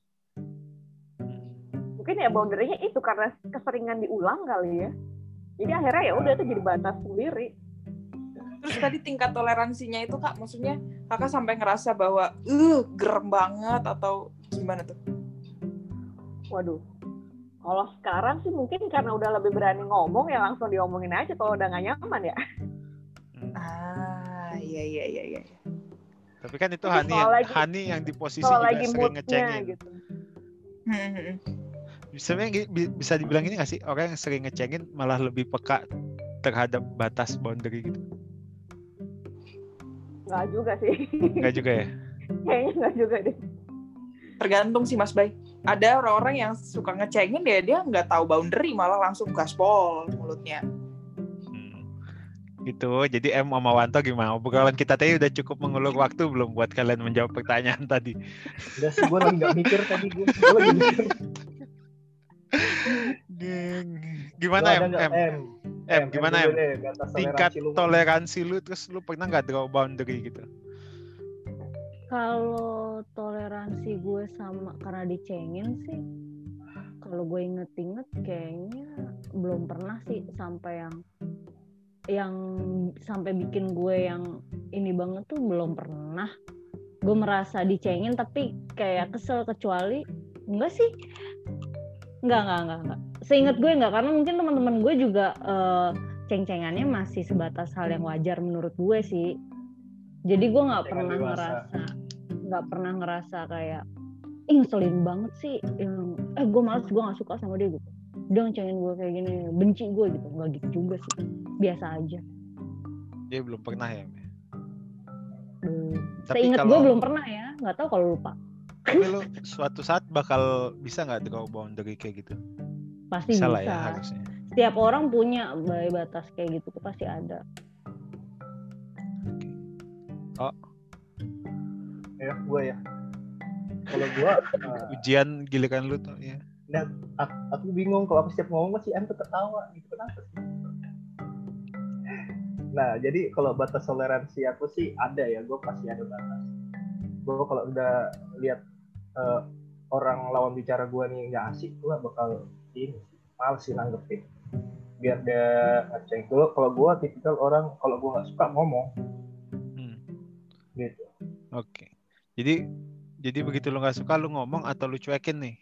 Mungkin ya boundary-nya itu karena keseringan diulang kali ya. Jadi akhirnya ya udah itu jadi batas sendiri Terus tadi tingkat toleransinya itu kak, maksudnya kakak sampai ngerasa bahwa, uh, gerem banget atau gimana tuh? Waduh. Kalau sekarang sih mungkin karena udah lebih berani ngomong ya langsung diomongin aja kalau udah gak nyaman ya. Hmm. Ah, iya iya iya iya. Tapi kan itu Hani yang, lagi- Hani yang di posisi juga lagi sering ngecengin. gitu. Hmm, hmm. Sebenarnya bisa dibilang ini nggak sih orang yang sering ngecengin malah lebih peka terhadap batas boundary gitu? Nggak juga sih. Enggak juga ya? Kayaknya nggak juga deh. Tergantung sih Mas Bay. Ada orang-orang yang suka ngecengin ya dia nggak tahu boundary malah langsung gaspol mulutnya. Hmm. Gitu. Jadi Em sama Wanto gimana? Obrolan kita tadi udah cukup mengulur waktu belum buat kalian menjawab pertanyaan tadi? udah sih gue lagi nggak mikir tadi gue gue lagi mikir Gimana nggak, Em, Em, gimana batas Tingkat toleransi lu. toleransi lu terus lu pernah nggak draw boundary gitu? Kalau toleransi gue sama karena dicengin sih, kalau gue inget-inget kayaknya belum pernah sih sampai yang yang sampai bikin gue yang ini banget tuh belum pernah. Gue merasa dicengin tapi kayak kesel kecuali enggak sih, enggak enggak enggak enggak. Seingat gue enggak karena mungkin teman-teman gue juga eh, ceng-cengannya masih sebatas hal yang wajar menurut gue sih. Jadi gue nggak pernah dewasa. ngerasa nggak pernah ngerasa kayak ih ngeselin banget sih yang eh gue males gue nggak suka sama dia gitu dia ngecengin gue kayak gini benci gue gitu nggak gitu juga sih biasa aja Dia belum pernah ya. Belum Tapi seingat gue belum pernah ya nggak tahu kalau lupa Tapi lu suatu saat bakal bisa nggak draw boundary kayak gitu? pasti Bisa bisa, lah ya harusnya. setiap orang punya batas kayak gitu tuh pasti ada. Ya gue ya. Kalau gue uh, Ujian giliran lu tuh ya. aku, aku bingung kalau aku setiap ngomong masih em tuh ketawa gitu. Kenapa sih? Nah jadi kalau batas toleransi aku sih ada ya gue pasti ada batas. Gue kalau udah lihat eh, orang lawan bicara gue nih nggak asik gue bakal ini males sih nanggepin. Biar dia ngeceng. Dulu kalau gue tipikal orang kalau gue nggak suka ngomong. Hmm. gitu. Oke. Jadi jadi begitu lu nggak suka lu ngomong atau lu cuekin nih?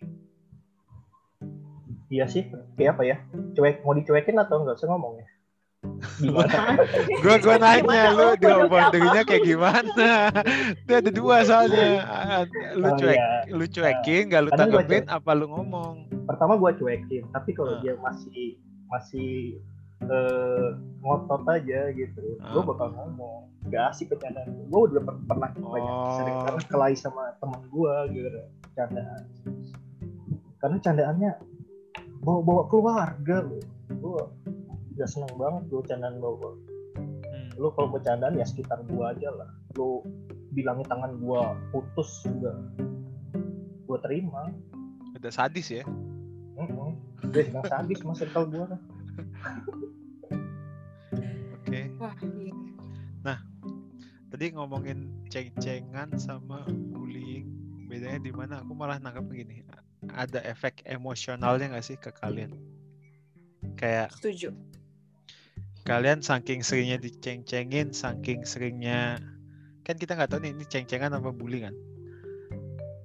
iya sih. Kayak apa ya? Cuek mau dicuekin atau nggak usah ngomong ya Gua gua nanya lu boundary-nya kayak gimana? Itu ada dua soalnya. Lu Oh, cuek, iya. lu cuekin, gak lu tanggepin apa lu ngomong? pertama gue cuekin tapi kalau Ah. dia masih masih eh, ngotot aja gitu gue Ah. bakal ngomong gak asik bercandaan gue udah per- pernah banyak Oh. sering karena kelahi sama temen gue gitu candaan karena candaannya bawa bawa keluarga lu gue gak seneng banget gue candaan bawa Hmm. lu kalau bercandaan ya sekitar gue aja lah lu bilangin tangan gue putus juga gue terima Udah sadis ya. Heeh. Dia sedang sadis mas circle gue kan. Oke. Wah, iya. Tadi ngomongin ceng-cengan sama bullying, bedanya di mana? Aku malah nangkap begini. Ada efek emosionalnya nggak sih ke kalian? Kayak setuju. Kalian saking seringnya diceng-cengin, saking seringnya kan kita nggak tahu nih ini ceng-cengan apa bullying kan.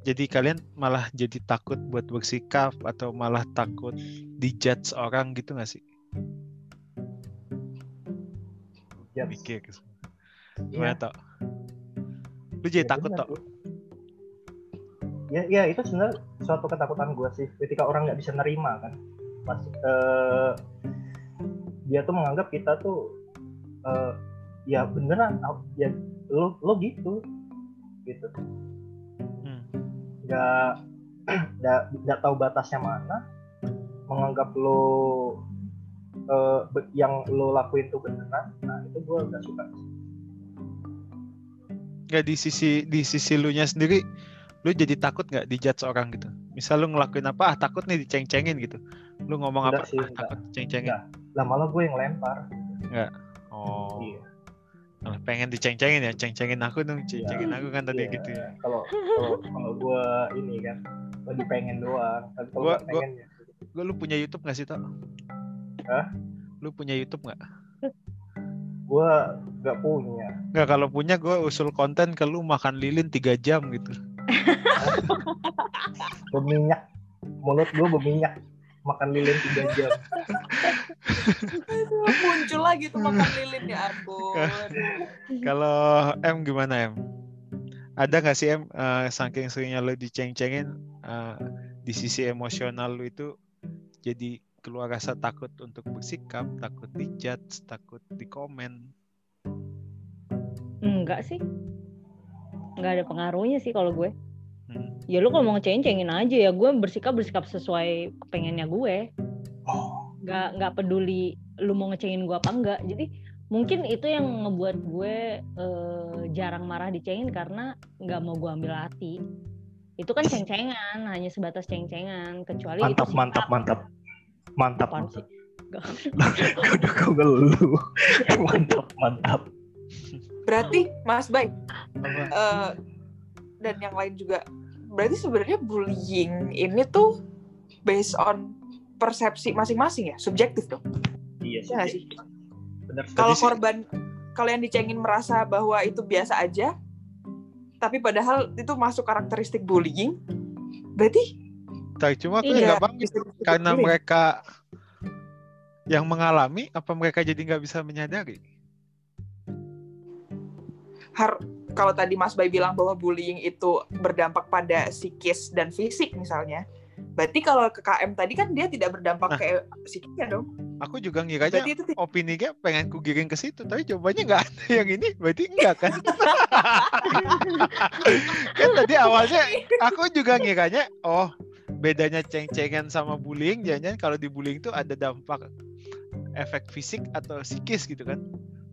Jadi kalian malah jadi takut buat bersikap atau malah takut dijudge orang gitu nggak sih? Ya, Mikir iya. Gimana Tok? Lu jadi Ya, takut? Bu. Ya, ya itu sebenarnya suatu ketakutan gue sih ketika orang nggak bisa nerima kan. Mas, eh, dia tuh menganggap kita tuh eh, ya beneran ya lo lo gitu gitu. Hmm. nggak nggak nggak tahu batasnya mana menganggap lo eh, be- yang lo lakuin tuh beneran nah itu gue nggak suka. Nggak di sisi di sisi lu nya sendiri lu jadi takut nggak dijudge orang gitu? Misal lu ngelakuin apa ah takut nih diceng-cengin gitu. Lu ngomong Enggak apa sih, ah, takut diceng-cengin. Enggak. Lah malah gue yang lempar. Oh. Iya. Malah pengen diceng-cengin ya ceng-cengin aku dong ceng-cengin aku kan tadi Iya, gitu ya. Kalau kalau gue ini kan lagi pengen doang. Tapi kalau Gua- pengen ya. Gua, lu punya YouTube nggak sih Tok? Hah? lu punya YouTube nggak? Gue nggak punya. Nggak kalau punya gue usul konten ke lu makan lilin tiga jam gitu. Berminyak mulut gue berminyak makan lilin tiga jam Aduh, muncul lagi tuh makan lilin ya ampun. kalau M gimana M ada nggak sih M eh, saking seringnya lu diceng-cengin eh, di sisi emosional lu itu jadi keluar rasa takut untuk bersikap takut dijudge takut dikomen Enggak sih. Enggak ada pengaruhnya sih kalau gue. Hmm. Ya lu kalau mau ngecengin aja ya gue bersikap bersikap sesuai pengennya gue. Nggak nggak peduli lu mau ngecengin gue apa enggak. Jadi mungkin itu yang ngebuat gue eh, jarang marah dicengin karena nggak mau gue ambil hati. Itu kan ceng-cengan, hanya sebatas ceng-cengan. Kecuali mantap itu mantap mantap mantap Apaan mantap udah kau ngeluh mantap mantap Berarti Mas Bay Apa? eh, dan yang lain juga berarti sebenarnya bullying ini tuh based on persepsi masing-masing ya, subjektif dong. iya nggak sih? Kalau korban kalau yang dicengin merasa bahwa itu biasa aja, tapi padahal itu masuk karakteristik bullying, berarti Tak, cuma aku Iya. nggak karena bullying. mereka yang mengalami apa mereka jadi nggak bisa menyadari har kalau tadi Mas Bay bilang bahwa bullying itu berdampak pada psikis dan fisik misalnya, berarti kalau ke KM tadi kan dia tidak berdampak Nah. ke psikisnya dong. aku juga ngiranya Berarti itu ti- opininya pengen ku giring ke situ tapi jawabannya nggak ada yang ini berarti enggak kan kan tadi awalnya aku juga ngiranya oh bedanya ceng-cengan sama bullying jangan kalau di bullying tuh ada dampak efek fisik atau psikis gitu kan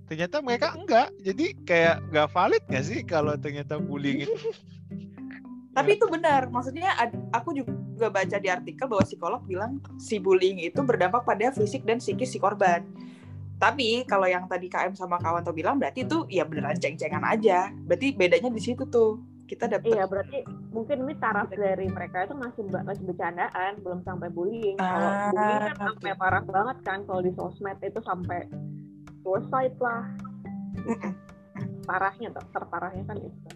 ternyata mereka enggak jadi kayak nggak valid nggak sih kalau ternyata bullying itu Tapi itu benar, maksudnya aku juga baca di artikel bahwa psikolog bilang si bullying itu berdampak pada fisik dan psikis si korban. Tapi kalau yang tadi KM sama kawan tuh bilang berarti itu ya beneran ceng-cengan aja. Berarti bedanya di situ tuh. Kita dapet Iya berarti mungkin ini taraf dari mereka itu masih masih bercandaan belum sampai bullying. Kalau Ah, bullying kan oke. sampai parah banget kan kalau di sosmed itu sampai suicide lah parahnya ter- terparahnya kan itu.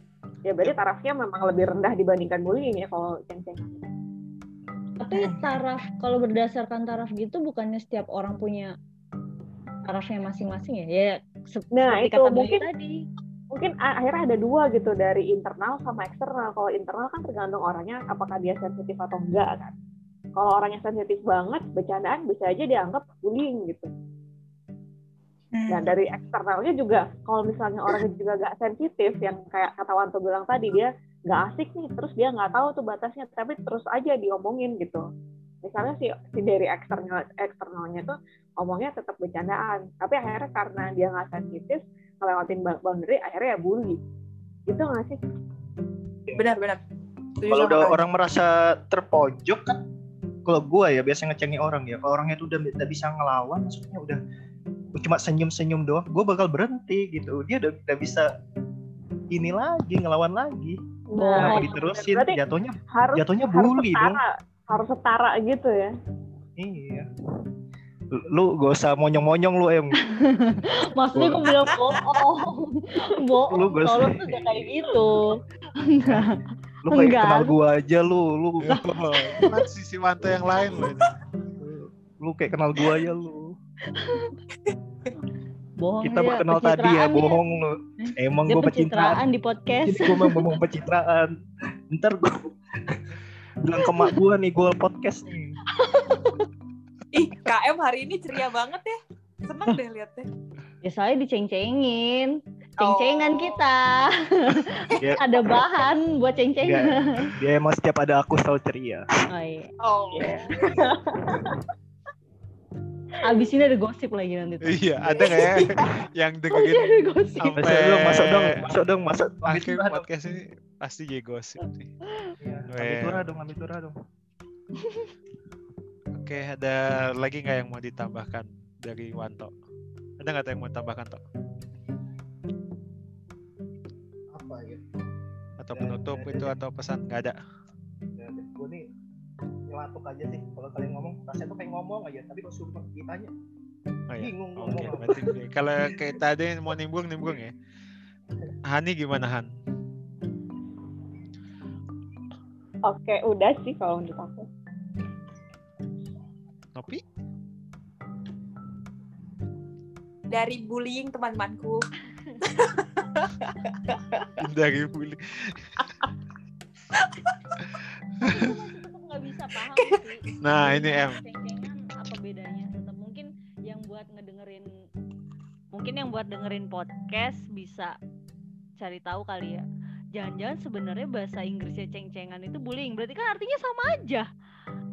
Ya berarti tarafnya memang lebih rendah dibandingkan bullying ya kalau ceng-cengan. Tapi taraf kalau berdasarkan taraf gitu bukannya setiap orang punya tarafnya masing-masing ya? Ya Nah, itu kata mungkin- tadi. Mungkin akhirnya ada dua gitu dari internal sama eksternal. Kalau internal kan tergantung orangnya apakah dia sensitif atau enggak kan. Kalau orangnya sensitif banget, bercandaan bisa aja dianggap bullying gitu. Nah dari eksternalnya juga, kalau misalnya orangnya juga gak sensitif, yang kayak kata Wanto bilang tadi, dia nggak asik nih, terus dia nggak tahu tuh batasnya, tapi terus aja diomongin gitu. Misalnya si, si dari eksternal eksternalnya tuh ngomongnya tetap bercandaan, tapi akhirnya karena dia nggak sensitif, ngelewatin boundary, akhirnya ya bully. Gitu nggak sih? Benar-benar. Kalau udah orang merasa terpojok kan kalau gue ya biasa ngecengin orang ya kalau orangnya tuh udah tidak bisa ngelawan maksudnya udah cuma senyum-senyum doang gue bakal berhenti gitu dia udah udah bisa ini lagi ngelawan lagi kenapa Nah, diterusin berarti jatuhnya harus jatuhnya harus bully dong setara, harus setara gitu ya. iya lu gak usah monyong-monyong lu em Maksudnya gue bilang bohong. Bohong. Lu gak Kalau usah- tuh gak kayak gitu. Enggak. lu kayak Enggak. kenal gua aja lu lu Cuman sisi Wanto yang lain loh ini. lu kayak kenal gua aja lu Bohong kita dia, baru kenal tadi ya dia. bohong lu emang Dia gua pencitraan pencitraan di podcast. gua mau ngomong pencitraan ntar gua bilang ke mak gua nih gua podcast nih Ih, KM hari ini ceria banget ya. Seneng deh liatnya. Ya soalnya diceng-cengin. Ceng-cengan Oh. kita. Ya. Ada bahan buat ceng-cengan. dia emang setiap ada aku selalu ceria Oh iya. Oh. Abis ini ada gosip lagi nanti tuh. Iya, ada nggak ya yang Oh iya dengerin ada gosip. sampai masuk dong masuk dong masuk dong masuk akhir podcast ini pasti jadi gosip nih. Iya, ambil Well. turah dong ambil turah dong Oke, ada lagi nggak yang mau ditambahkan dari Wanto? Ada nggak yang mau ditambahkan toh? apa ya Atau Ya, penutup itu atau pesan? Nggak ada. gue nih nyelatuk aja sih kalau kalian ngomong rasanya tuh kayak ngomong aja tapi kalau suruh ditanya Oh, iya. bingung Oke, ngomong berarti kalau kayak tadi mau nimbrung nimbrung ya. Hani gimana Han? Oke, udah sih kalau menurut aku. Nopi? Dari bullying teman-temanku. Dari bully. paham sih. Nah, ini, Em. Ceng-cengan apa bedanya? Tetap mungkin yang buat ngedengerin mungkin yang buat dengerin podcast bisa cari tahu kali ya. Jangan-jangan sebenarnya bahasa Inggrisnya ceng-cengan itu bullying. Berarti kan artinya sama aja.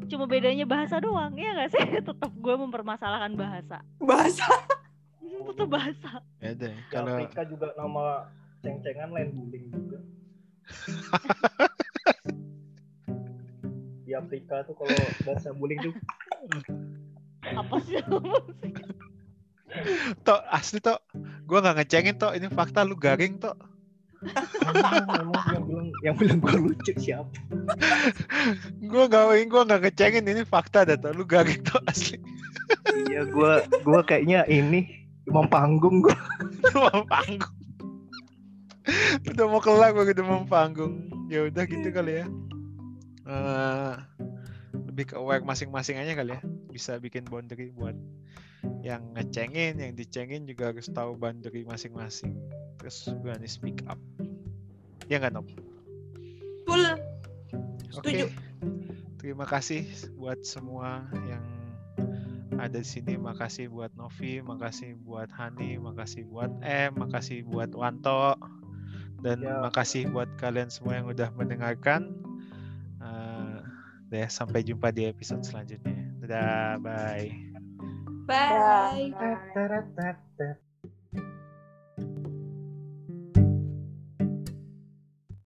Cuma bedanya bahasa doang. Ya nggak sih? Tetap gue mempermasalahkan bahasa. Bahasa. Tetap bahasa. Ya deh, kalau Afrika juga nama ceng-cengan lain bullying juga Afrika tuh kalau bahasa bullying tuh Apa sih? Tok asli Tok. Gua nggak ngecengin Tok, ini fakta lu garing Tok. emang, yang bilang yang bilang gue lucu siapa Gua nggak gua nggak ngecengin ini fakta dah Tok. Lu garing Tok asli. iya gue gue kayaknya ini mau panggung gue mau panggung. udah mau kelar gua udah mau panggung. Ya udah gitu kali ya. Eh, lebih ke aware masing-masing aja kali ya. Bisa bikin boundary buat yang ngecengin, yang dicengin juga harus tahu boundary masing-masing. Terus berani speak up. Ya nggak Nop? Betul. Oke. Setuju. Terima kasih buat semua yang ada di sini. Makasih buat Novi, makasih buat Hani, makasih buat M, makasih buat Wanto, dan Ya. makasih buat kalian semua yang udah mendengarkan. Eh, deh, sampai jumpa di episode selanjutnya. Dadah, bye. Bye. Tet, tet.